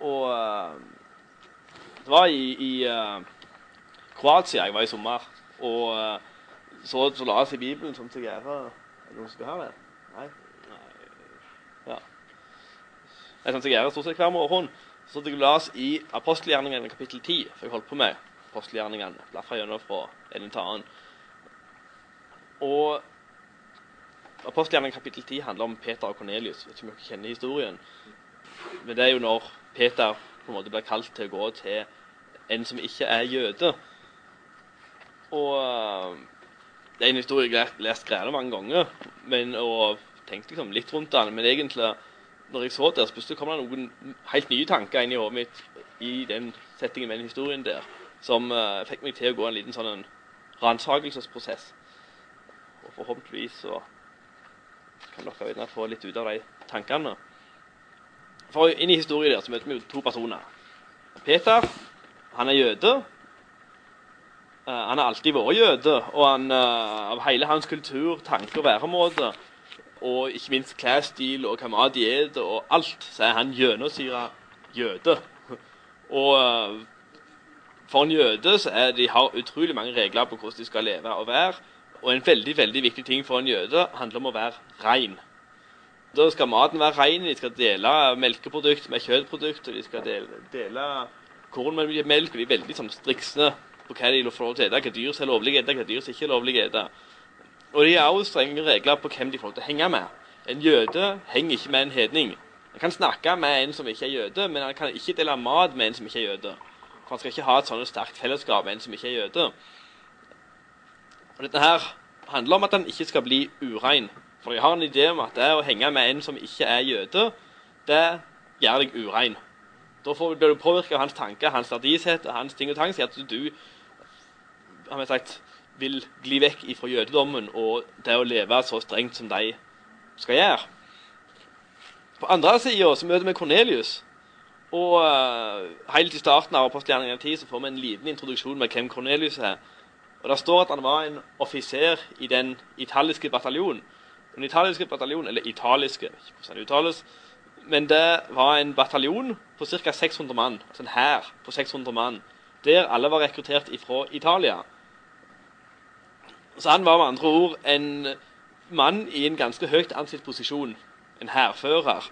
Og uh, det var i, i uh, Kroatia jeg var i sommer. Og uh, så, så la jeg Bibelen som til ære. Er det noen som skal ha det? Nei? Nei. Ja. Jeg sendte sånn stort sett hver morgen. Så det la i apostelgjerningene kapittel 10, for jeg holdt på med apostelgjerningene. Blaffa gjennom fra en til annen. Og apostelgjerningene kapittel 10 handler om Peter og Kornelius. Vet ikke om dere kjenner historien. Men det er jo når Peter på en måte blir kalt til å gå til en som ikke er jøde. Og uh, det er en historie jeg har lest greiene mange ganger men, og tenkt liksom litt rundt den. Men egentlig, når jeg så det, så plutselig kom det noen helt nye tanker inn i hodet mitt i den settingen med den historien der, som uh, fikk meg til å gå en liten sånn ransakelsesprosess. Og forhåpentligvis så kan dere få litt ut av de tankene. For inn i historien der så møter vi jo to personer. Peter, han er jøde. Uh, han har alltid vært jøde, og han, uh, av hele hans kultur, tanke og væremåte, og ikke minst klesstil og hva mat de spiser og alt, så er han gjennomsyra jøde. Og uh, for en jøde så er de har utrolig mange regler på hvordan de skal leve og være. Og en veldig veldig viktig ting for en jøde handler om å være rein. Da skal maten være ren, de skal dele melkeprodukt med kjøttprodukt, og de skal dele, dele korn med melk, og de er veldig sånn, striksne på hva de får lov til å ete, hva dyr som er lovlig å ete, hva dyr som ikke er lovlig å ete. Og de har også strenge regler på hvem de får lov til å henge med. En jøde henger ikke med en hedning. Han kan snakke med en som ikke er jøde, men han kan ikke dele mat med en som ikke er jøde. For han skal ikke ha et sånt sterkt fellesskap med en som ikke er jøde. Og Dette her handler om at han ikke skal bli urein. For jeg har en idé om at det å henge med en som ikke er jøde, det gjør deg urein. Da blir du påvirket av hans tanker, hans verdishet og hans ting og tang, sier at du har vi sagt, vil gli vekk fra jødedommen og det å leve så strengt som de skal gjøre. På andre sida møter vi Kornelius. Og uh, helt i starten av apostelgjerningen 10 så får vi en liten introduksjon med hvem Kornelius er. Og Det står at han var en offiser i den italiske bataljonen. Den italiske bataljonen, eller italiske, ikke hvordan det uttales, men det var en bataljon på ca. 600 mann, altså en hær på 600 mann, der alle var rekruttert fra Italia. Så han var med andre ord en mann i en ganske høyt ansett posisjon, en hærfører.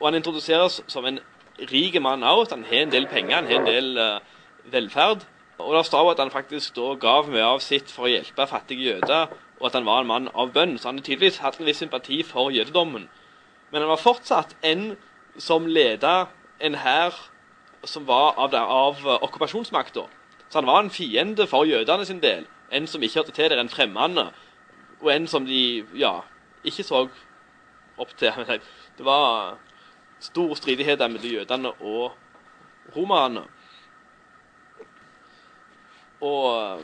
Og han introduseres som en rik mann òg, han har en del penger, han har en del uh, velferd. Og det står at han faktisk da gav mye av sitt for å hjelpe fattige jøder og at han var en mann av bønn. Så han hadde tydeligvis hatt en viss sympati for jødedommen. Men han var fortsatt en som leda en hær som var av, av okkupasjonsmakta. Så han var en fiende for jødene sin del. En som ikke hørte til der, en fremmede. Og en som de ja, ikke så opp til. Det var store stridigheter mellom jødene og romerne. Og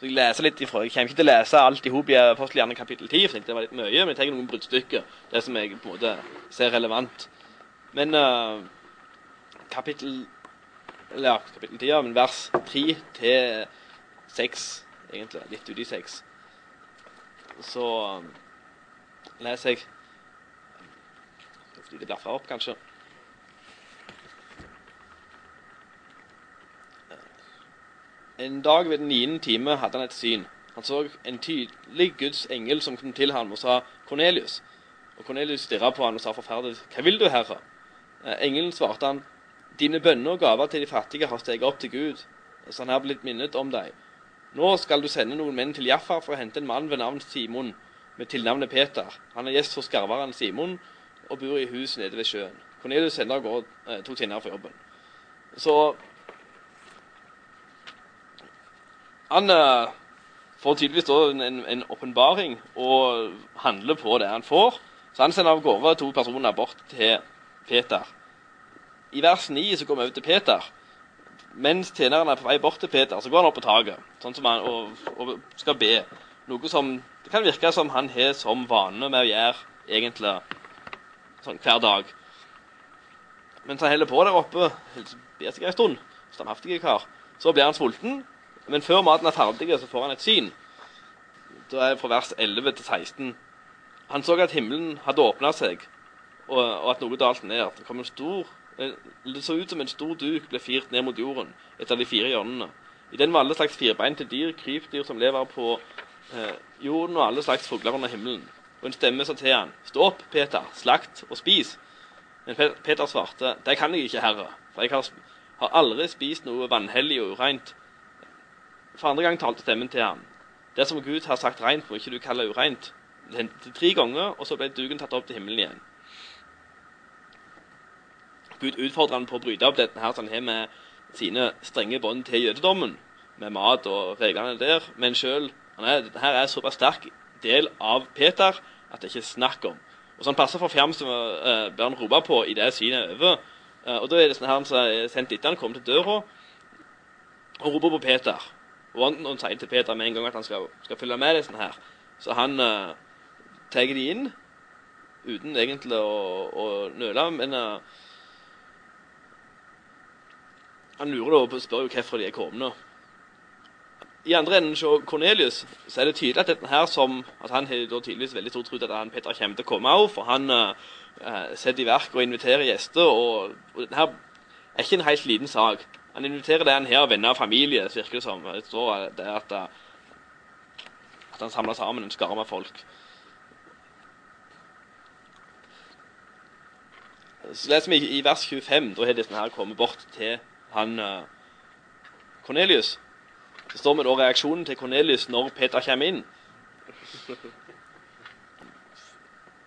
så jeg leser litt ifra. Jeg kommer ikke til å lese alt i hop i gjerne kapittel 10, for det var litt mye, men jeg tenker noen bruddstykker. Det som jeg på en måte ser relevant. Men uh, kapittel ja, kapittel 10, ja, men vers 3 til 6, egentlig. Litt uti 6. Så um, leser jeg Fordi det blaffer opp, kanskje. En dag ved den niende time hadde han et syn. Han så en tydelig Guds engel som kom til ham og sa 'Kornelius'. Og Kornelius stirra på ham og sa forferdet 'Hva vil du, Herre?' Eh, engelen svarte han 'Dine bønner og gaver til de fattige har steget opp til Gud, så han har blitt minnet om deg.' 'Nå skal du sende noen menn til Jaffa for å hente en mann ved navn Simon, med tilnavnet Peter.' 'Han er gjest hos skarveren Simon og bor i hus nede ved sjøen.' Kornelius sendte av gårde eh, to kvinner for jobben. Så Han uh, får tydeligvis en, en åpenbaring og handler på det han får. Så han sender av gårde to personer bort til Peter. I vers 9 så går vi til Peter. Mens tjeneren er på vei bort til Peter, så går han opp på taket sånn som han, og, og skal be. Noe som det kan virke som han har som vane med å gjøre egentlig sånn hver dag. Mens han holder på der oppe, ber seg en stund, kar, så blir han sulten men før maten er ferdig, så får han et syn. Da er det fra vers 11 til 16. Han så at himmelen hadde åpna seg, og, og, at noe dalte ned. Det kom en stor Det så ut som en stor duk ble firt ned mot jorden etter de fire hjørnene. I den var alle slags firbeinte dyr, krypdyr som lever på eh, jorden, og alle slags fugler under himmelen. Og en stemme sa til han, Stå opp, Peter, slakt og spis. Men Peter svarte, Det kan jeg ikke, herre, for jeg har, har aldri spist noe vanhellig og ureint. For andre gang talte stemmen til ham. Det som Gud har sagt rent, må ikke du kalle ureint. Det hendte tre ganger, og så ble duken tatt opp til himmelen igjen. Gud utfordrer han på å bryte opp dette her, som han har med sine strenge bånd til jødedommen, med mat og reglene der, men sjøl her er en såpass sterk del av Peter at det ikke er snakk om. Og så han passer for fjam som uh, blir han ropa på i det synet er over. Uh, og da er det sånn her som er sendt etter han kommer til døra og roper på Peter. Og han, sier til Peter med en gang at han skal, skal følge med. sånn her. Så han uh, tar de inn uten egentlig å, å nøle. Men uh, han lurer da spør jo hvorfor de er kommet. I andre enden hos Cornelius så er det tydelig at dette her som, at han har tydeligvis veldig stor tro på at han Peter kommer til å komme òg, for han uh, setter i verk og inviterer gjester. og, og dette her er ikke en helt liten sak. Han inviterer det han her, venner og familie, det virker det som. Det står det at, at han samler sammen en skare med folk. Så leser vi i vers 25. Da har disse her kommet bort til han Kornelius. Cornelius. Så står vi da reaksjonen til Cornelius når Peter kommer inn.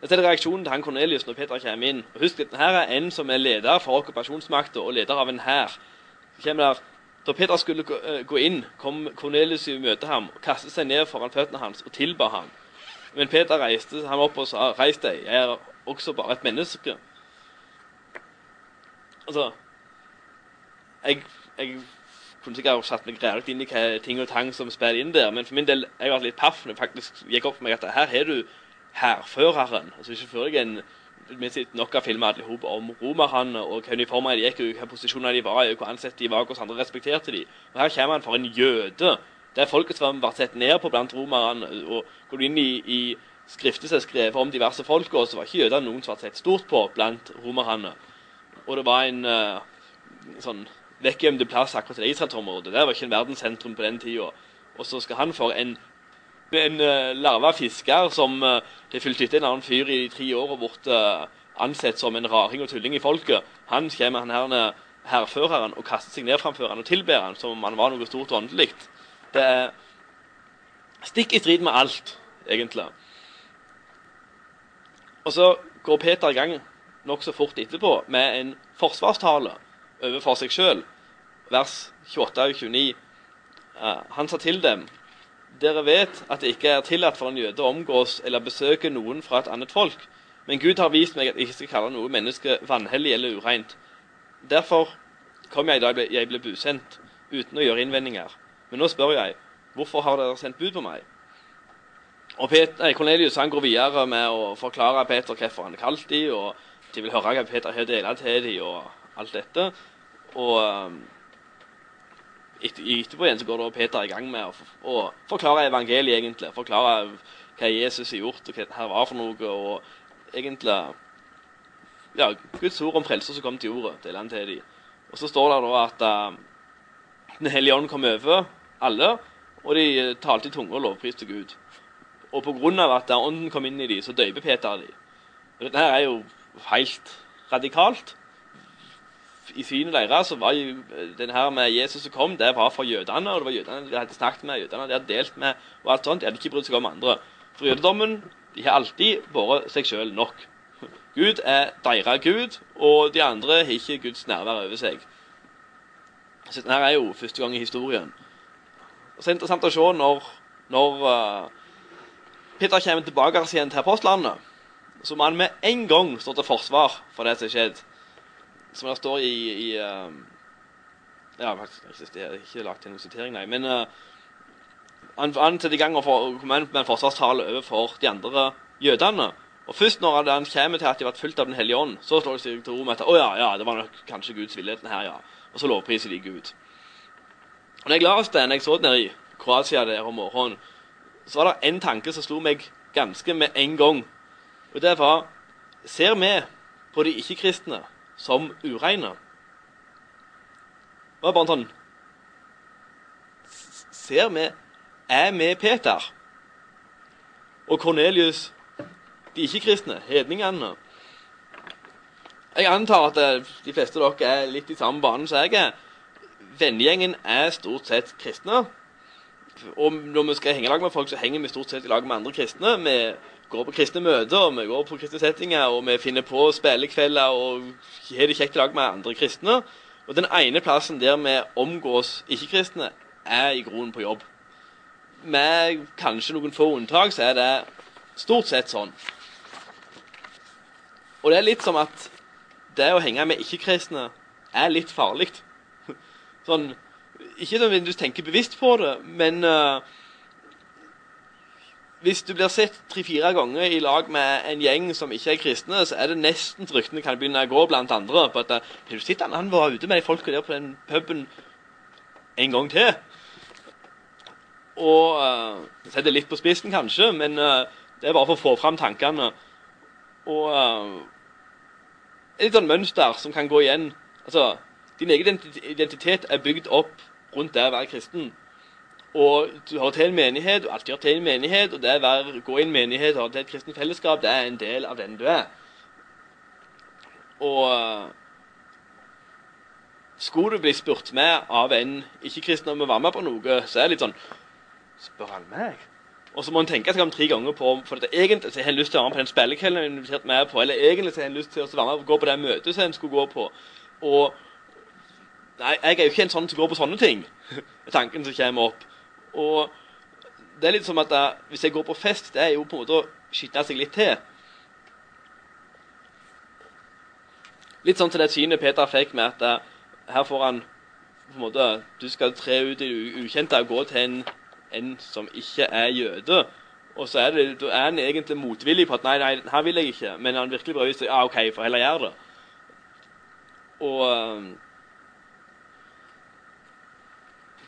Dette er reaksjonen til han Cornelius når Peter kommer inn. Og Husk at her er en som er leder for okkupasjonsmakta og leder av en hær. Da Peter skulle gå, uh, inn, kom Cornelius i møte ham kastet seg ned foran føttene hans og tilba ham. Men Peter reiste ham opp og sa, 'Reis deg, jeg er også bare et menneske.' Altså jeg, jeg kunne sikkert satt meg greiere inn i hva ting og tang som spiller inn der, men for min del jeg var litt paff når det faktisk gikk opp for meg at her har du hærføreren. Altså hvis du føler deg en vi sitter nok av filmer alle om romerne og hva uniformer de gikk i, hva posisjoner de var i, hvor ansett de var, hvordan andre respekterte de. Og Her kommer han for en jøde. Det er folket som vært sett ned på blant romerne. og Går du inn i, i skrifter som er skrevet om diverse folk, og så var ikke jødene noen som var sett stort på blant romerne. Og det var en uh, sånn vekkgjemte plass akkurat i Israelsområdet. Det var ikke en verdenssentrum på den tida. Og så skal han for en, en uh, larva fisker som uh, det fulgte etter en annen fyr i tre år og ble uh, ansett som en raring og tulling i folket. Han kommer han her hærføreren og kaster seg ned framfor han og tilber han som om han var noe stort og åndelig. Det er stikk i strid med alt, egentlig. Og så går Peter i gang nokså fort etterpå med en forsvarstale overfor seg sjøl, vers 28 og 29. Han sa til dem dere vet at det ikke er tillatt for en jøde å omgås eller besøke noen fra et annet folk, men Gud har vist meg at jeg ikke skal kalle noe menneske vanhellig eller ureint. Derfor kom jeg da jeg ble busendt, uten å gjøre innvendinger. Men nå spør jeg, hvorfor har dere sendt bud på meg? Og Peter, Cornelius han går videre med å forklare Peter hvorfor han er kalt dem, og de vil høre hva Peter har delt til dem, og alt dette. Og um, etterpå igjen så går da Peter i gang med å, å forklare evangeliet, egentlig. Forklare hva Jesus har gjort, og hva dette var for noe. Og egentlig ja, Guds ord om frelser som kom til jorda, deler han til dem. Og så står det da at uh, Den hellige ånd kom over alle, og de talte i tunge og lovpriste Gud. Og på grunn av at ånden kom inn i dem, så døyper Peter dem. Dette her er jo helt radikalt. I synet deres så var jo den her med Jesus som kom, det var for jødene. Og det var jødene de hadde snakket med, jødene de hadde delt med, og alt sånt. De hadde ikke brydd seg om andre. For jødedommen de har alltid vært seg sjøl nok. Gud er deres Gud, og de andre har ikke Guds nærvær over seg. Så dette er jo første gang i historien. Og så er det interessant å se når, når uh, Peter kommer tilbake igjen til apostlandet, så må han med en gang stå til forsvar for det som har skjedd. Som det står i, i uh, Ja, faktisk, jeg har ikke lagt en sitering, nei. Men uh, han, han setter i gang og kommer med en forsvarstale overfor de andre jødene. Og først når han kommer til at de har vært fulgt av Den hellige ånd, så slår de seg til ro med at å ja, ja, det var nok kanskje Guds vilje, her, ja. Og så lovpriser de Gud. Og når jeg la oss den, jeg så den i Kroatia der om morgenen, så var det en tanke som slo meg ganske med en gang. Og det var Ser vi på de ikke-kristne som ureine. Det var bare sånn Ser vi Er vi Peter? Og Kornelius, de ikke-kristne, hedningene? Jeg antar at eh, de fleste av dere er litt i samme banen som jeg er. Vennegjengen er stort sett kristne. Og når vi skal henge lag med folk, så henger vi stort sett i lag med andre kristne. Vi går på kristne møter, vi går på kristne settinger, og vi finner på spillekvelder og har det kjekt i lag med andre kristne. Og den ene plassen der vi omgås ikke-kristne, er i grunnen på jobb. Med kanskje noen få unntak, så er det stort sett sånn. Og det er litt som at det å henge med ikke-kristne er litt farlig. Sånn Ikke du tenker bevisst på det, men uh, hvis du blir sett tre-fire ganger i lag med en gjeng som ikke er kristne, så er det nesten ryktene kan begynne å gå blant andre. på at Har du sett han, han var ute med de folka der på den puben en gang til? Og uh, Setter litt på spissen, kanskje, men uh, det er bare for å få fram tankene. Og uh, et litt sånn mønster som kan gå igjen. Altså, Din egen identitet er bygd opp rundt det å være kristen. Og du hører til en menighet, og alltid hører til en menighet, og det å gå i en menighet og til et kristent fellesskap, det er en del av den du er. Og skulle du bli spurt med av en ikke-kristen om å være med på noe, så er det litt sånn Spør han meg? Og så må han tenke seg om tre ganger på For at egentlig så har han lyst til å være med på den spillekvelden en invitert med på, eller egentlig så har han lyst til å være med og gå på det møtet som han skulle gå på. Og Nei, jeg er jo ikke en sånn som går på sånne ting. Tanken som kommer opp. Og det er litt som at jeg, hvis jeg går på fest, det er jo på en måte å skitne seg litt til. Litt sånn til det synet Peter fikk med at da, her får han på en måte, Du skal tre ut i det ukjente og gå til en, en som ikke er jøde. Og så er, det, er han egentlig motvillig på at nei, nei, her vil jeg ikke. Men han virkelig prøver å si ja, OK, får heller gjøre det. Og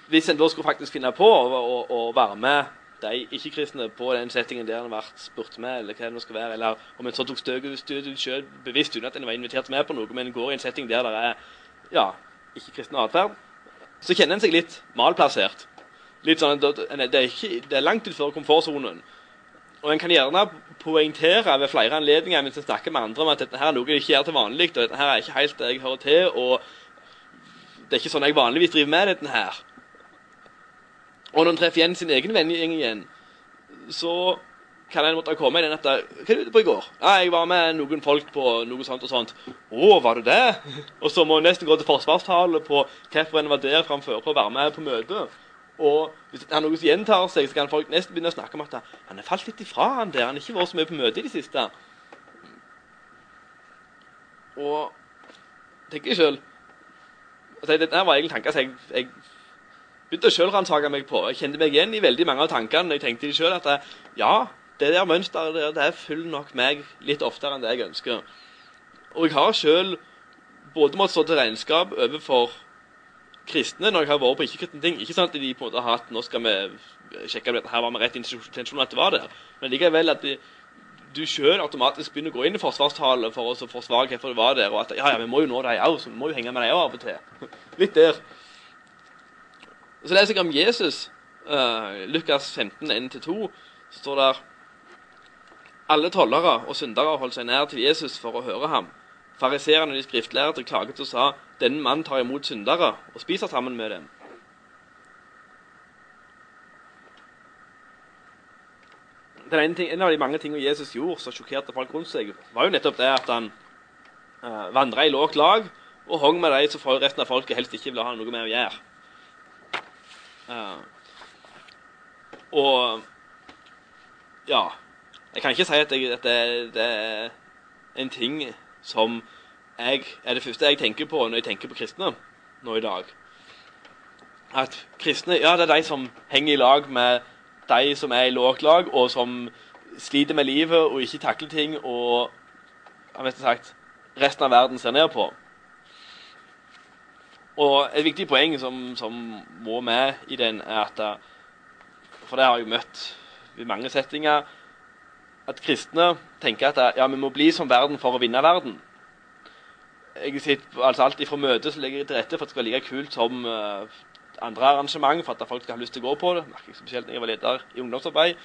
hvis en da skulle faktisk finne på å, å, å være med de ikke-kristne på den settingen der en ble spurt med, eller hva det nå skal være, eller om en så tok støtet sjøl bevisst uten at en var invitert med på noe, men går i en setting der det er ja, ikke-kristen atferd, så kjenner en seg litt malplassert. Litt sånn, det, er ikke, det er langt utenfor komfortsonen. Og en kan gjerne poengtere ved flere anledninger mens en snakker med andre om at dette her er noe jeg ikke gjør til vanlig, og dette her er ikke helt det jeg hører til, og det er ikke sånn jeg vanligvis driver med dette her. Og når en treffer igjen sin egen vennegjeng igjen, så kan en måtte komme i den at Hva er du ute på i går? Ja, jeg var med noen folk på noe sånt og sånt. Å, var du det? Og så må en nesten gå til forsvarstale på hvorfor en var der framfor på å være med på møtet. Og hvis det er noe som gjentar seg, så kan folk nesten begynne å snakke om at han er falt litt ifra, han der. Han har ikke vært så mye på møte i det siste. Og tenker jeg sjøl altså, Dette var egentlig tanker som jeg, jeg begynte å sjølransake meg på. Jeg kjente meg igjen i veldig mange av tankene. Jeg tenkte selv at jeg, ja, det der mønsteret der, det følger nok meg litt oftere enn det jeg ønsker. Og jeg har sjøl både måttet stå til regnskap overfor kristne når jeg har vært på ikke-kristne ting. Ikke sånn at de på en måte har hatt nå skal vi sjekke om dette her var med rett intensjon at det var der. Men likevel at de, du sjøl automatisk begynner å gå inn i forsvarstale for å forsvare hvorfor det var der. Og at ja, ja, vi må jo nå dem òg, så vi må jo henge med dem av og til. Litt der. Og så leser jeg om Jesus. Uh, Lukas 15, 1-2. Så står der Alle tollere og syndere holdt seg nær til Jesus for å høre ham. Fariseerne og de skriftlærde klaget og sa denne mannen tar imot syndere og spiser sammen med dem. En, ting, en, av de mange tingene Jesus gjorde som sjokkerte folk rundt seg, var jo nettopp det at han uh, vandra i lågt lag og hong med de som resten av folket helst ikke ville ha noe med å gjøre. Og ja Jeg kan ikke si at, jeg, at det, det, er en ting som jeg, er det første jeg tenker på når jeg tenker på kristne nå i dag. At kristne ja, det er de som henger i lag med de som er i lågt lag, og som sliter med livet og ikke takler ting, og jeg vet sagt, resten av verden ser ned på. Og et viktig poeng som, som, må med i den, er at eh, For det har jeg møtt i mange settinger. At kristne tenker at ja, vi må bli som verden for å vinne verden. jeg sitter, altså Alt fra møter så legger til rette for at det skal være like kult som uh, andre arrangement, for at folk skal ha lyst til å gå på det. merker jeg Spesielt når jeg var leder i ungdomsarbeid.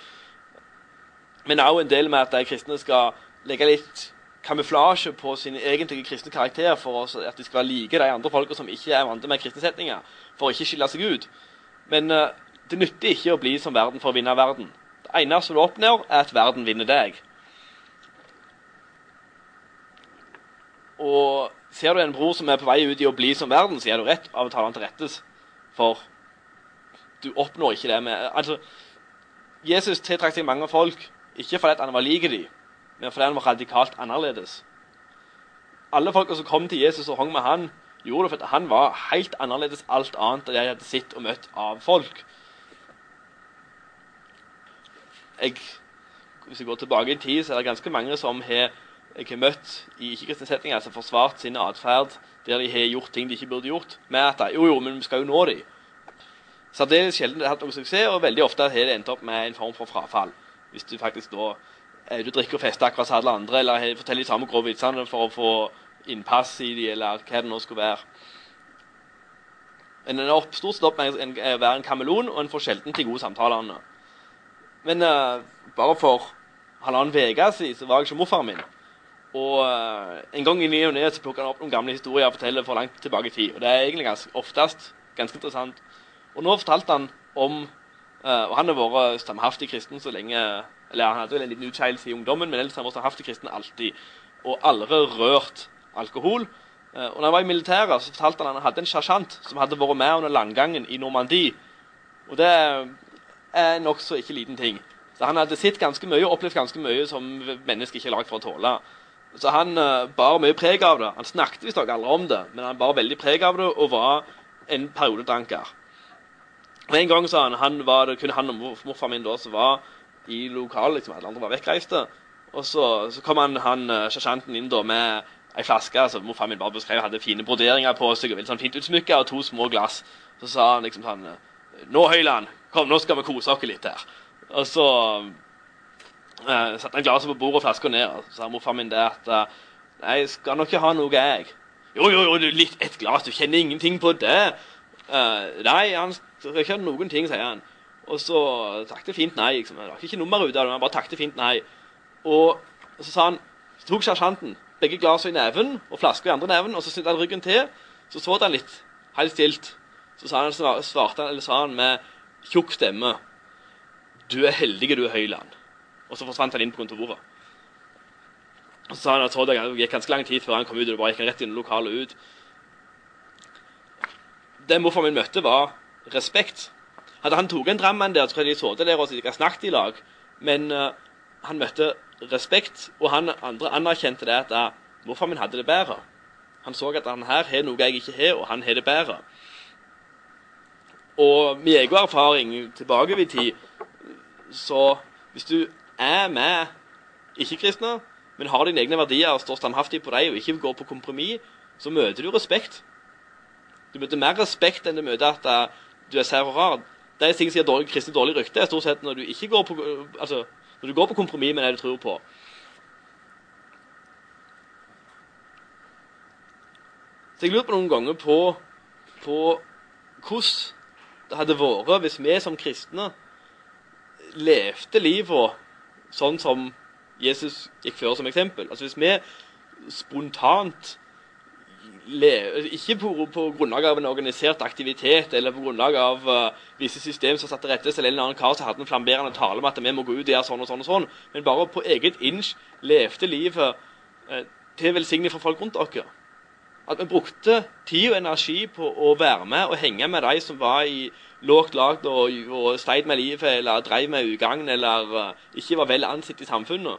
Men òg en del med at de kristne skal legge litt kamuflasje på sin egentlige kristne karakter for at de skal være like de andre folka som ikke er vant med kristne setninger, for å ikke skille seg ut. Men uh, det nytter ikke å bli som verden for å vinne verden. Det eneste du oppnår, er at verden vinner deg. Og ser du en bror som er på vei ut i å bli som verden, så er du rett av å ta han til rettes. For du oppnår ikke det med Altså, Jesus tiltrakk seg mange folk, ikke fordi han var lik dem, men fordi han var radikalt annerledes. Alle folka som kom til Jesus og hang med han, gjorde det fordi han var helt annerledes alt annet enn det de hadde sett og møtt av folk. Jeg, hvis jeg går tilbake i tid, så er det ganske mange som har jeg har møtt i ikke-kristne setninger, altså forsvart sin atferd der de har gjort ting de ikke burde gjort, med at jo, jo, men vi skal jo nå dem. Særdeles sjelden har hatt noen suksess, og veldig ofte har det endt opp med en form for frafall. Hvis du faktisk da eh, du drikker og fester akkurat som alle andre, eller forteller de samme grove vitsene for å få innpass i de, eller hva det nå skulle være. Men en er stort sett opp med å være en kameleon, og en får sjelden til gode samtaler. Men uh, bare for halvannen uke siden så var jeg ikke morfaren min. Og uh, en gang i ny og ne plukker han opp noen gamle historier og forteller for langt tilbake i tid. Og det er egentlig ganske, oftest ganske interessant. Og nå fortalte han om uh, Og han har vært stamhaftig kristen så lenge Eller han hadde vel en liten utskeielse i ungdommen, men ellers har han vært det kristen alltid. Og aldri rørt alkohol. Uh, og når han var i militæret, så fortalte han at han hadde en sersjant som hadde vært med under landgangen i Normandie. Og det er nokså ikke liten ting. Så han hadde sett ganske mye og opplevd ganske mye som mennesker ikke er lagd for å tåle. Så han uh, bar mye preg av det. Han snakket visstnok aldri om det, men han bar veldig preg av det og var en periodedanker. Og En gang sa han, han var det kun han og morfaren min da som var i lokalet. Liksom, alle andre var vekkreiste. Og så, så kom han, han uh, sersjanten inn da med ei flaske som morfar min bare beskrev hadde fine broderinger på seg og veldig sånn fint utsmykka, og to små glass. Så sa han liksom sånn Nå, Høyland, kom, nå skal vi kose oss litt her. Og så Uh, satte han glasset på bordet og flaska ned. Og så sa morfar min det at uh, Nei, skal nok ikke ha noe, jeg. Jo, jo, jo, litt et glass. Du kjenner ingenting på det. Uh, nei, han skal ikke ha noen ting, sier han. Og så takket fint nei. Liksom. Det var ikke nummer ut av det, han bare takket fint nei. Og, og så sa han Så tok sersjanten begge glassene i neven og flaska i andre neven, og så snudde han ryggen til. Så så han litt, helt stilt. Så sa han, svarte han, eller sa han med tjukk stemme Du er heldig, du, Høyland. Og så forsvant han inn på kontoret. Og så sa han at det gikk ganske lang tid før han kom ut, og det bare gikk han rett inn i lokalet ut. Det morfaren min møtte, var respekt. Hadde han tatt en drammen der, så hadde de sittet der og ikke snakket i lag. Men uh, han møtte respekt, og han andre anerkjente det at uh, morfar min hadde det bedre. Han så at han her har noe jeg ikke har, og han har det bedre. Og med egen erfaring tilbake i tid, så hvis du er med ikke-kristne, men har dine egne verdier og står standhaftig på dem og ikke går på kompromiss, så møter du respekt. Du møter mer respekt enn du møter at uh, du er sær og rar. Det som gir dårlig, kristne dårlig rykte, er stort sett når du ikke går på, altså, når du går på kompromiss med det du tror på. Så jeg lurer på noen ganger på, på hvordan det hadde vært hvis vi som kristne levde livet sånn som Jesus gikk før som eksempel. Altså Hvis vi spontant ikke på, på, grunnlag av en organisert aktivitet eller på grunnlag av uh, visse system som satte rettes, eller en eller annen kar som hadde en flamberende tale om at vi må gå ut og gjøre sånn og sånn, og sånn, men bare på eget inch levde livet uh, til velsignelse for folk rundt dere. At vi brukte tid og energi på å være med og henge med de som var i lågt lagd og, og sleit med livet eller drev med ugagn eller uh, ikke var vel ansett i samfunnet.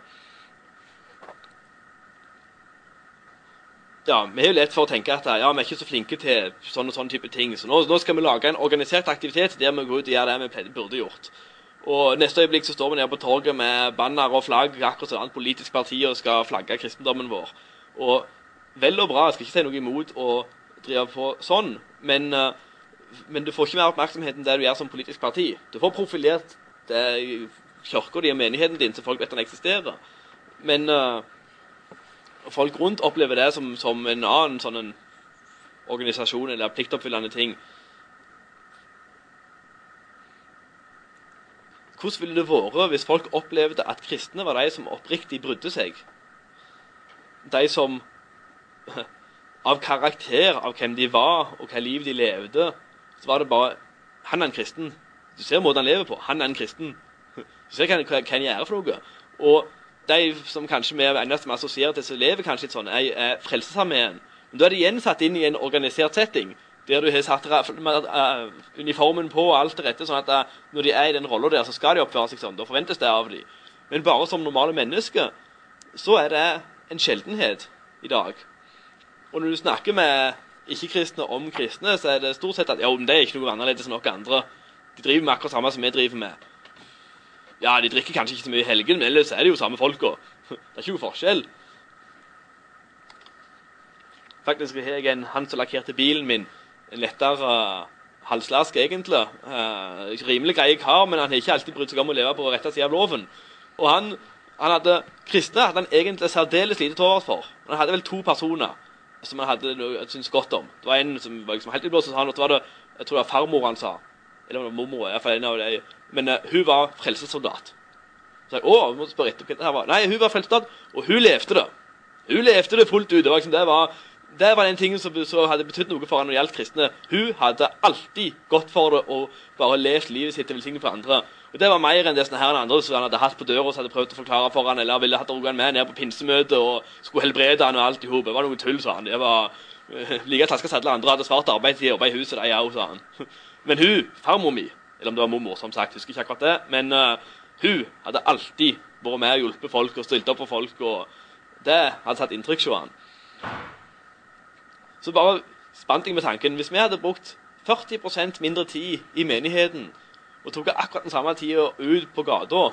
Ja, Vi er jo lett for å tenke at ja, vi er ikke så flinke til sånne og sånne type ting. Så nå, nå, skal vi lage en organisert aktivitet der vi går ut og gjør det vi burde gjort. Og Neste øyeblikk så står vi nede på torget med banner og flagg akkurat som et annet politisk parti og skal flagge kristendommen vår. Og Vel og bra, jeg skal ikke si noe imot å drive på sånn, men uh, men du får ikke mer oppmerksomhet enn det du gjør som politisk parti. Du får profilert kirka di og menigheten din så folk vet den eksisterer. Men uh, folk rundt opplever det som, som en annen sånn en organisasjon eller pliktoppfyllende ting. Hvordan ville det vært hvis folk opplevde at kristne var de som oppriktig brydde seg? De som av karakter, av hvem de var, og hva liv de levde, så var det bare Han er en kristen. Du ser måten han lever på. Han er en kristen. Du ser hva, hva, hva han gjør for noe. Og de som kanskje vi eneste vi assosierer til som lever kanskje litt sånn, er, er Frelsesarmeen. Men da er de igjen satt inn i en organisert setting, der du har satt uh, uniformen på og alt det rette, sånn at uh, når de er i den rolla der, så skal de oppføre seg sånn. Da forventes det av dem. Men bare som normale mennesker så er det en sjeldenhet i dag. Og når du snakker med ikke-kristne om kristne, så er det stort sett at ja, men det er ikke noe annerledes enn noen andre. De driver med akkurat samme som vi driver med. Ja, de drikker kanskje ikke så mye i helgen, men ellers er det jo samme folka. Det er ikke noe forskjell. Faktisk har jeg en han som lakkerte bilen min. En lettere halslask, egentlig. Uh, rimelig greie kar, men han har ikke alltid brydd seg om å leve på rette sida av loven. Og han, han hadde, Kristne hadde han egentlig særdeles lite til overs for. Han hadde vel to personer som han hadde syntes godt om. Det var en som var liksom helt utblåst, og så var det, jeg tror det var farmor han sa. Eller det mormor, fall en av de. Men uh, hun var frelsessoldat. Så jeg, å, vi må spørre etter hva det her var. Nei, hun var frelsessoldat, og hun levde det. Hun levde det fullt ut. Det var liksom, det var det var den tingen som, som hadde betydd noe for henne når det gjaldt kristne. Hun hadde alltid gått for det og bare levd livet sitt til velsignelse for andre. Og Det var mer enn det her andre som han hadde hatt på døra og hadde prøvd å forklare for han, eller ville hatt han med ned på pinsemøte og skulle helbrede han og alt i hop. Det var noe tull, sa han. Det var uh, like taska som alle andre hadde svart arbeid til å i huset, de òg, sa han. Men hun, farmor mi, eller om det var mormor, som sagt, husker ikke akkurat det, men uh, hun hadde alltid vært med og hjulpet folk og stilt opp for folk, og det hadde satt inntrykk hos han. Så bare spant jeg med tanken Hvis vi hadde brukt 40% mindre tid i menigheten og tok akkurat den samme tida ut på gata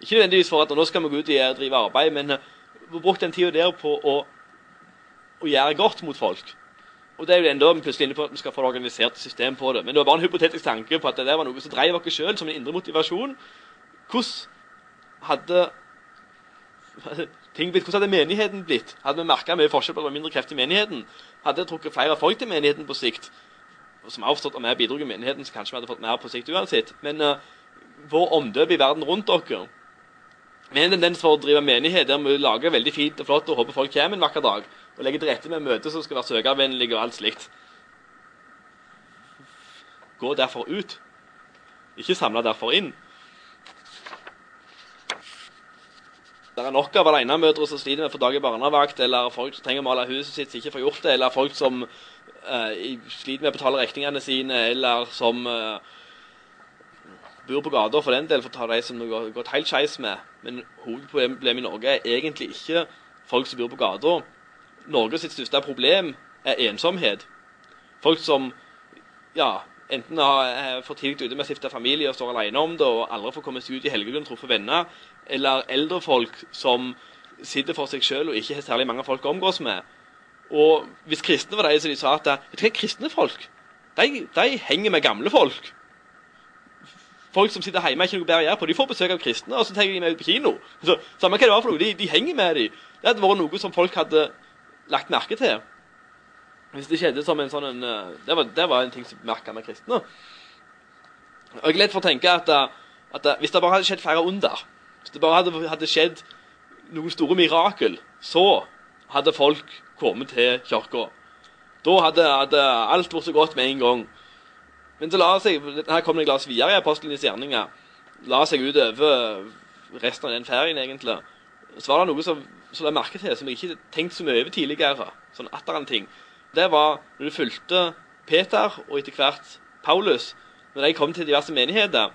Ikke nødvendigvis for at nå skal vi gå ut og drive arbeid, men eh, vi brukte den tida der på å, å, gjøre godt mot folk. Og det er jo enda plutselig inne på at vi skal få et organisert system på det. Men det var bare en hypotetisk tanke på at det der var noe som drev oss sjøl som en indre motivasjon. Hvordan hadde ting blitt? Hvordan hadde menigheten blitt? Hadde vi merka mye forskjell på at det var mindre kreft i menigheten? Hadde jeg trukket flere folk til menigheten på sikt, som har forstått om jeg bidro i menigheten, så kanskje vi hadde fått mer på sikt uansett. Men uh, vår omdøp i verden rundt dere Vi en tendens for å drive menighet der vi lager veldig fint og flott og håper folk kommer en vakker dag. Og legger til rette med møter som skal være søkervennlige og alt slikt. Gå derfor ut. Ikke samle derfor inn. Det er nok av alenemødre som sliter med å få dag i barnevakt, eller folk som trenger å male huset sitt som ikke får gjort det, eller folk som uh, sliter med å betale regningene sine, eller som uh, bor på gata for den del, for å ta de som det har gått helt skeis med. Men hovedproblemet i Norge er egentlig ikke folk som bor på gata. Norges største problem er ensomhet. Folk som ja, enten har for tidlig ute med å stifte familie og står alene om det og aldri får komme seg ut i helgegrunn og truffe venner, eller eldre folk som sitter for seg sjøl og ikke har særlig mange folk å omgås med. Og hvis kristne var de som de sa at vet du hva, kristne folk de, de henger med gamle folk. Folk som sitter hjemme, er ikke noe bedre å gjøre på. De får besøk av kristne, og så tar de med ut på kino. Så, samme hva det var for noe, de, de henger med dem. Det hadde vært noe som folk hadde lagt merke til. Hvis det skjedde som en sånn en, eh, det, var, det var en ting som merka med kristne. Og jeg er lett for å tenke at, eh, at, eh, hvis det bare hadde skjedd flere under, hvis det bare hadde, hadde skjedd noen store mirakel, så hadde folk kommet til kirka. Da hadde, hadde, alt vært så godt med en gang. Men så la seg, her kommer det glass videre i apostlenes gjerninger. La seg utover resten av den ferien, egentlig. Så var det noe som, som jeg merket til, som jeg ikke tenkte så mye over tidligere. Sånn atter ting det var når du fulgte Peter og etter hvert Paulus, når de kom til diverse menigheter,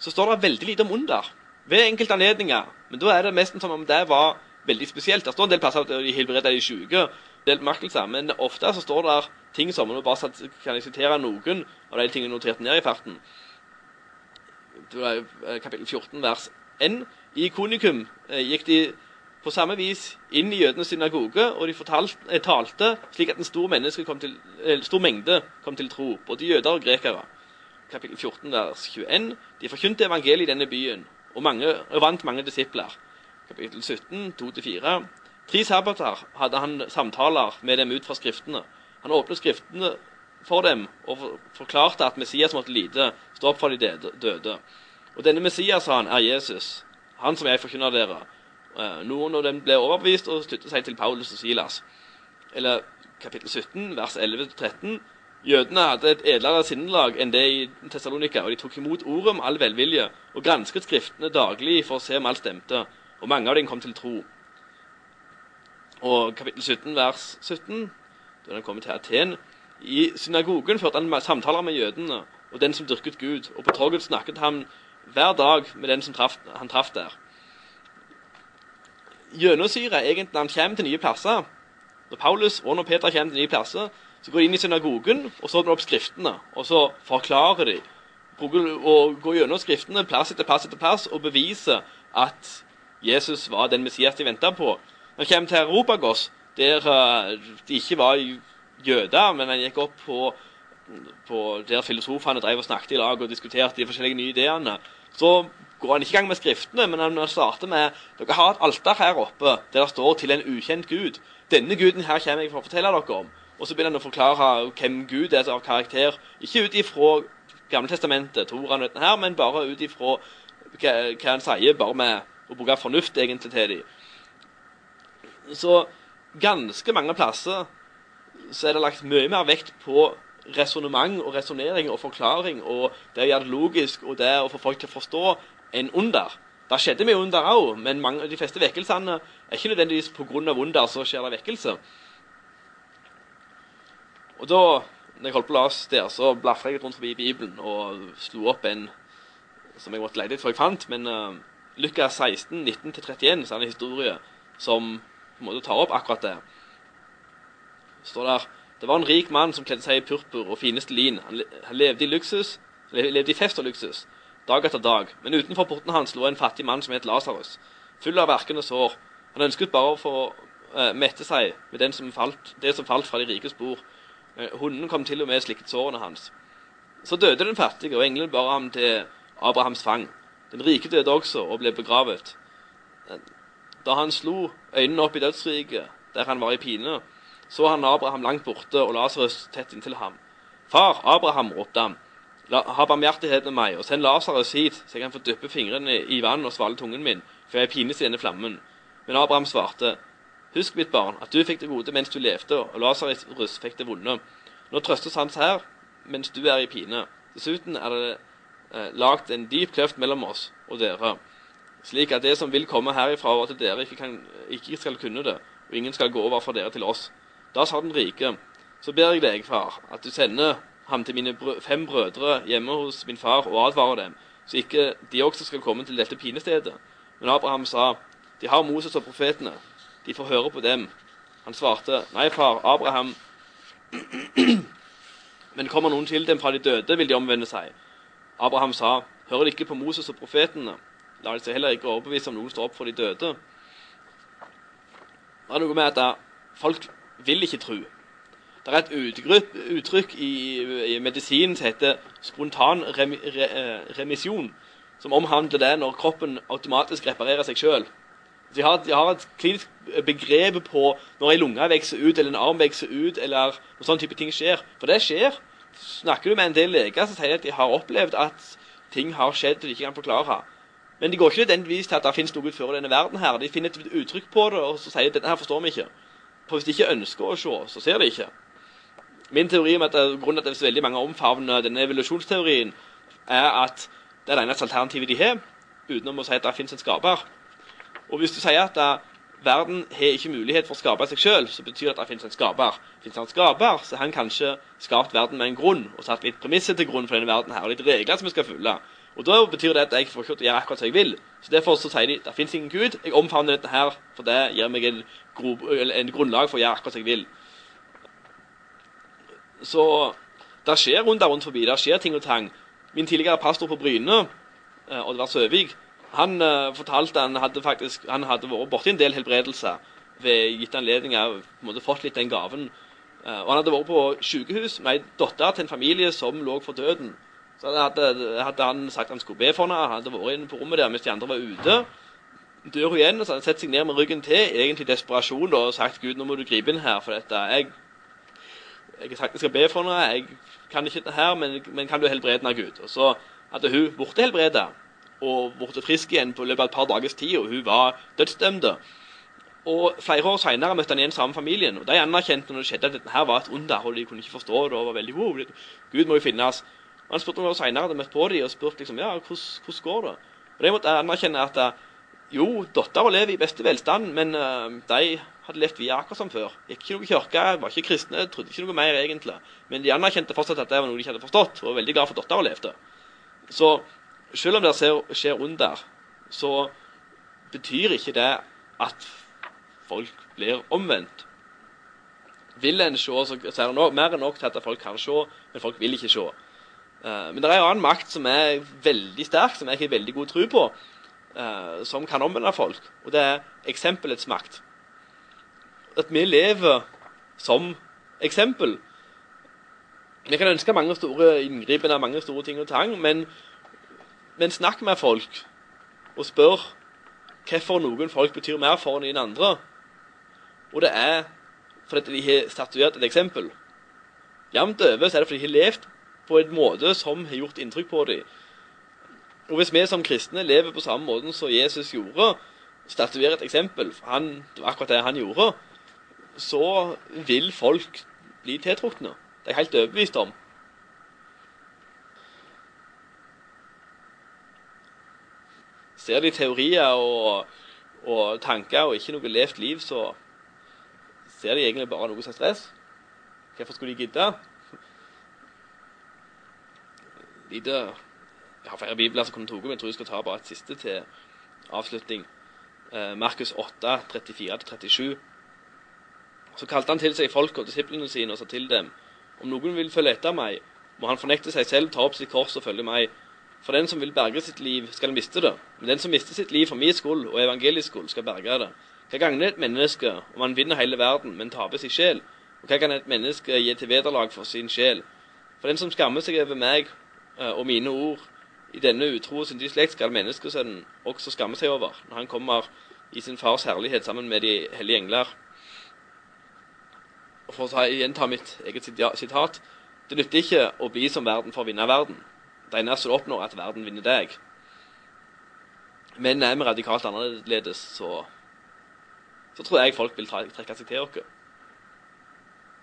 så står det veldig lite om under. Ved enkelte anledninger. Men da er det nesten som om det var veldig spesielt. Det står en del plasser at de helbreder de syke, del merkelser, men ofte så står det ting som Nå bare kan jeg sitere noen av de tingene notert ned i farten. Eh, kapittel 14, vers 1. I Konikum eh, gikk de på samme vis inn i jødenes synagoge, og de fortalte, eh, talte slik at en stor, til, eh, stor, mengde kom til tro, både jøder og grekere. Kapittel 14, vers 21. De forkynte evangeliet i denne byen, og, mange, og vant mange disipler. Kapittel 17, 2-4. Tre sabbater hadde han samtaler med dem ut fra Skriftene. Han åpnet Skriftene for dem og forklarte at Messias måtte lide, stå opp for de døde. Og denne Messias, sa han, er Jesus, han som jeg forkynner dere. Eh, noen av dem ble overbevist og sluttet seg til Paulus og Silas. Eller kapittel 17, vers 11-13. Jødene hadde et edlere sinnelag enn det i Tessalonika, og de tok imot ordet med all velvilje og gransket Skriftene daglig for å se om alt stemte, og mange av dem kom til tro. Og kapittel 17, vers 17, da han kom til Aten I synagogen førte han samtaler med jødene og den som dyrket Gud, og på torget snakket han hver dag med den som traf, han traff der. Gjennomsyre egentlig når han kommer til nye plasser. Når Paulus og når Peter kommer til nye plasser, så går de inn i synagogen og så opp skriftene. Og så forklarer de og går gjennom skriftene plass etter plass etter plass og beviser at Jesus var den Messias de venta på. Når han kommer til Europagos, der de ikke var jøder, men han gikk opp på, på der filosofene drev og snakket i lag og diskuterte de forskjellige nye ideene, så går han ikke i gang med skriftene, men han starter med dere har et alter her oppe der det står 'til en ukjent Gud'. Denne guden her kommer jeg for å fortelle dere om. Og så begynner han å forklare hvem Gud er av karakter. Ikke ut ifra Gamletestamentet, tror han, dette her, men bare ut ifra hva, hva, han sier, bare med å bruke fornuft egentlig til dem. Så ganske mange plasser så er det lagt mye mer vekt på resonnement og resonnering og forklaring og det å gjøre det logisk og det å få folk til å forstå enn under. Det skjedde mye under òg, men mange, de fleste vekkelsene er ikke nødvendigvis pga. under så skjer det vekkelse. Og da når jeg holdt på å lese der, så blafra jeg rundt forbi Bibelen og slo opp en som jeg måtte lete etter før jeg fant. Men uh, Lukas 16, 19-31 så er det en historie som på en måte tar opp akkurat det. Det står der det var en rik mann som kledde seg i purpur og fineste lin. Han, han levde i luksus, levde i fest og luksus, dag etter dag. Men utenfor porten hans lå en fattig mann som het Lasarus, full av verkende sår. Han ønsket bare å få uh, mette seg med som falt, det som falt fra de rikes bord. Uh, hunden kom til og med slikket sårene hans. Så døde den fattige, og engelen bar ham til Abrahams fang. Den rike døde også og ble begravet. Da han slo øynene opp i dødsriket, der han var i pine, så han Abraham langt borte og Lasarus tett inntil ham. Far, Abraham, ropte han, ha barmhjertighet med meg, og send Lasarus hit, så jeg kan få dyppe fingrene i vann og svale tungen min, for jeg pines i denne flammen. Men Abraham svarte, husk, mitt barn, at du fikk det gode mens du levde, og Lasarus fikk det vonde. Nå trøstes hans her, mens du er i pine. Dessuten er det eh, lagd en dyp kløft mellom oss og dere, slik at det som vil komme herifra og til dere, ikke, kan, ikke skal kunne det, og ingen skal gå over fra dere til oss. Da sa den rike, så ber jeg deg, far, at du sender ham til mine brø fem brødre hjemme hos min far og advarer dem, så ikke de også skal komme til dette pinestedet. Men Abraham sa, de har Moses og profetene, de får høre på dem. Han svarte, nei, far, Abraham, men kommer noen til dem fra de døde, vil de omvende seg. Abraham sa, hører de ikke på Moses og profetene? La de seg heller ikke overbevise om noen står opp for de døde. Det er noe med at folk vil ikke tro. Det er et uttrykk i, i medisinen som heter spontan rem, re, eh, remisjon, som omhandler det når kroppen automatisk reparerer seg sjøl. De, de, har et klinisk begrep på når en lunge vokser ut, eller en arm vokser ut, eller noen sånne type ting skjer. For det skjer. Snakker du med en del leger, så sier de at de har opplevd at ting har skjedd de ikke kan forklare. Men de går ikke nødvendigvis til at det finnes noe utenfor denne verden her. De finner et uttrykk på det, og så sier at dette her forstår vi ikke. For hvis de ikke ønsker å se, så ser de ikke. Min teori om at grunnen til at det er veldig mange omfavner denne evolusjonsteorien, er at det er det eneste alternativet de har, utenom å si at det finnes en skaper. Og hvis du sier at det, verden har ikke mulighet for å skape seg sjøl, så betyr det at det finnes en skaper. Finnes det en skaper, så har han kanskje skapt verden med en grunn, og satt litt premisser til grunn for denne verden her, og litt regler som vi skal følge. Og da betyr det at jeg får ikke gjøre akkurat som jeg vil. Så Derfor så sier de det fins ingen Gud. Jeg omfavner dette her, for det gir meg en, en grunnlag for å gjøre akkurat som jeg vil. Så det skjer rundt der rundt forbi. Det skjer ting og tang. Min tidligere pastor på Bryne, eh, Oddvar Søvik, han uh, fortalte han hadde faktisk han hadde vært borti en del helbredelser ved gitte anledninger. måte fått litt den gaven. Uh, og han hadde vært på sykehus med ei datter til en familie som lå for døden. Så hadde, hadde, han sagt han skulle be for henne. Han hadde vært inne på rommet der mens de andre var ute. dør hun igjen, og så hadde han sett seg ned med ryggen til, egentlig desperasjon, da, og sagt Gud, nå må du gripe inn her, for dette jeg, jeg har sagt jeg skal be for noe, jeg kan ikke dette her, men, men kan du helbrede henne, Gud? Og så hadde hun blitt helbreda og blitt frisk igjen på løpet av et par dagers tid, og hun var dødsdømt. Og Flere år senere møtte han igjen samme familien, og de anerkjente når det skjedde at dette her var et under, og de kunne ikke forstå det. og var veldig wow, Gud må jo finnes. Og Han spurte noen år senere, hadde møtt på dem og spurt liksom, ja, hvordan, går det? Og De måtte anerkjenne at jo, dattera lever i beste velstand, men uh, de hadde levd videre akkurat som før. Gikk ikke noe kirke, var ikke kristne, trodde ikke noe mer egentlig. Men de anerkjente fortsatt at det var noe de ikke hadde forstått, og var veldig glad for at dattera levde. Så selv om det skjer under, så betyr ikke det at folk blir omvendt. Vil en se, så er det mer enn nok til at folk kan se, men folk vil ikke se. Uh, men det er en annen makt som er veldig sterk, som jeg har veldig god tro på eh, som kan omvende folk. Og det er eksempelets makt. At vi lever som eksempel. Vi kan ønske mange store inngripen av mange store ting og tang, men, men snakk med folk og spør hvorfor noen folk betyr mer for enn andre. Og det er fordi de har statuert et eksempel. Jevnt over er det fordi de har levd på en måte som har gjort inntrykk på dem. Og hvis vi som kristne lever på samme måten som Jesus gjorde, statuerer et eksempel, han, det var akkurat det han gjorde, så vil folk bli tiltrukne. Det er jeg helt overbevist om. Ser de teorier og, og tanker og ikke noe levd liv, så ser de egentlig bare noe som stress. Hvorfor skulle de gidde? Lite jeg har flere bibler som kunne tatt, men jeg tror jeg skal ta bare et siste til avslutning. Eh, Markus 8, 34-37. Så kalte han til seg folk og disiplene sine og sa til dem, om noen vil følge etter meg, må han fornekte seg selv, ta opp sitt kors og følge meg. For den som vil berge sitt liv, skal miste det. Men den som mister sitt liv for min skyld og evangelisk skyld, skal berge det. Hva gagner et menneske om han vinner hele verden, men taper sin sjel? Og hva kan et menneske gi til vederlag for sin sjel? For den som skammer seg over meg og mine ord, i denne utro og syndige slekt skal menneskesønnen også skamme seg over, når han kommer i sin fars herlighet sammen med de hellige engler. Og For å gjenta mitt eget sitat Det nytter ikke å bli som verden for å vinne verden. Det eneste du oppnår, er at verden vinner deg. Men er vi radikalt annerledes, så, så tror jeg folk vil trekke seg til oss.